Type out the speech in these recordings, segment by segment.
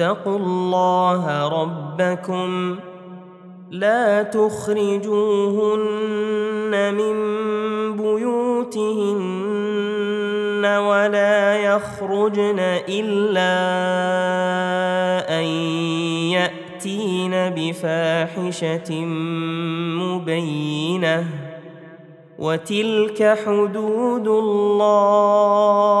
واتقوا الله ربكم لا تخرجوهن من بيوتهن ولا يخرجن إلا أن يأتين بفاحشة مبينة. وتلك حدود الله.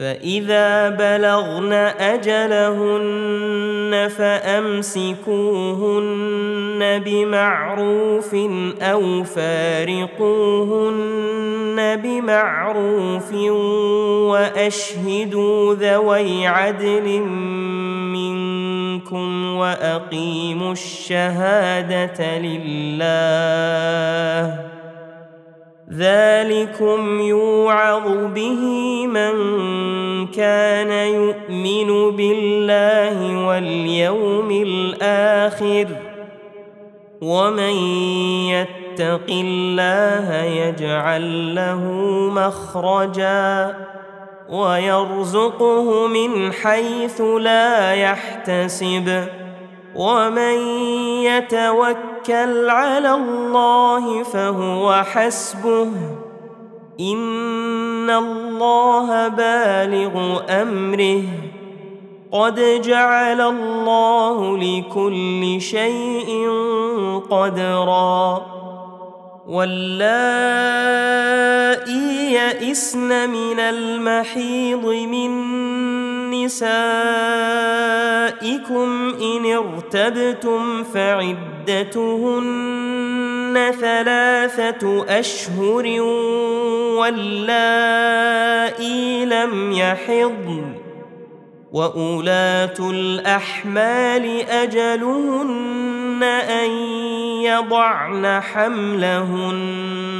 فإذا بلغن أجلهن فأمسكوهن بمعروف أو فارقوهن بمعروف وأشهدوا ذوي عدل منكم وأقيموا الشهادة لله ذلكم يوعظ به من كان يؤمن بالله واليوم الآخر ومن يتق الله يجعل له مخرجا ويرزقه من حيث لا يحتسب ومن يتوكل على الله فهو حسبه. إن الله بالغ أمره. قد جعل الله لكل شيء قدرا. واللائي يئسن من المحيض من نسائكم ان ارتبتم فعدتهن ثلاثة اشهر واللائي لم يحضن واولات الاحمال اجلهن ان يضعن حملهن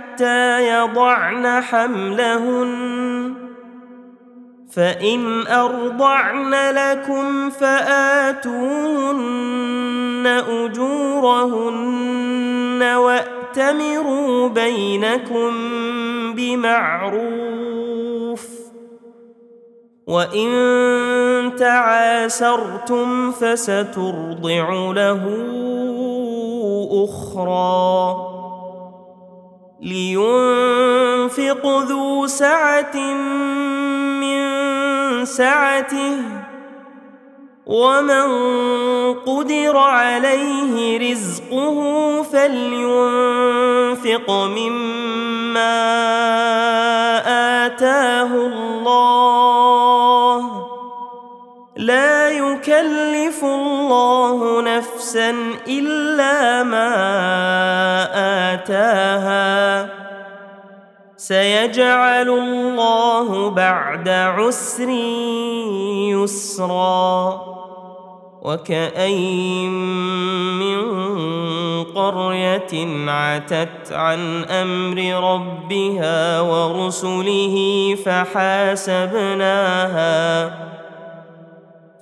يضعن حملهن. فإن أرضعن لكم فآتوهن أجورهن وأتمروا بينكم بمعروف. وإن تعاسرتم فسترضع له أخرى. لينفق ذو سعة من سعته ومن قدر عليه رزقه فلينفق مما آتاه الله. لا يكلف الله نفسا إلا ما آتاها. سيجعل الله بعد عسر يسرا. وكأين من قرية عتت عن أمر ربها ورسله فحاسبناها.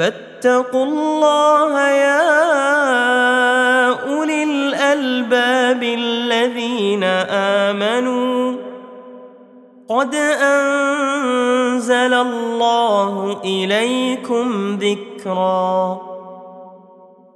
فاتقوا الله يا أولي الألباب الذين آمنوا. قد أنزل الله إليكم ذكرا.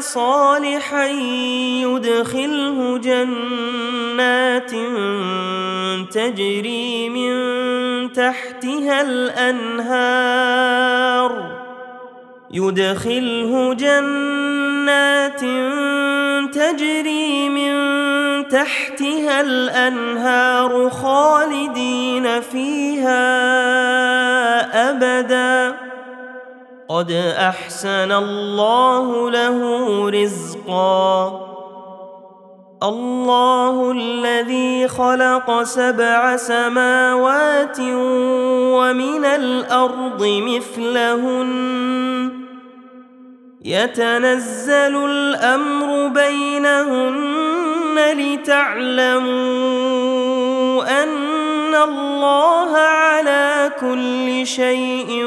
صالحا يدخله جنات تجري من تحتها الأنهار. يدخله جنات تجري من تحتها الأنهار خالدين فيها أبدا. قد أحسن الله له رزقا. الله الذي خلق سبع سماوات ومن الأرض مثلهن. يتنزل الأمر بينهن لتعلموا أن الله على كل شيء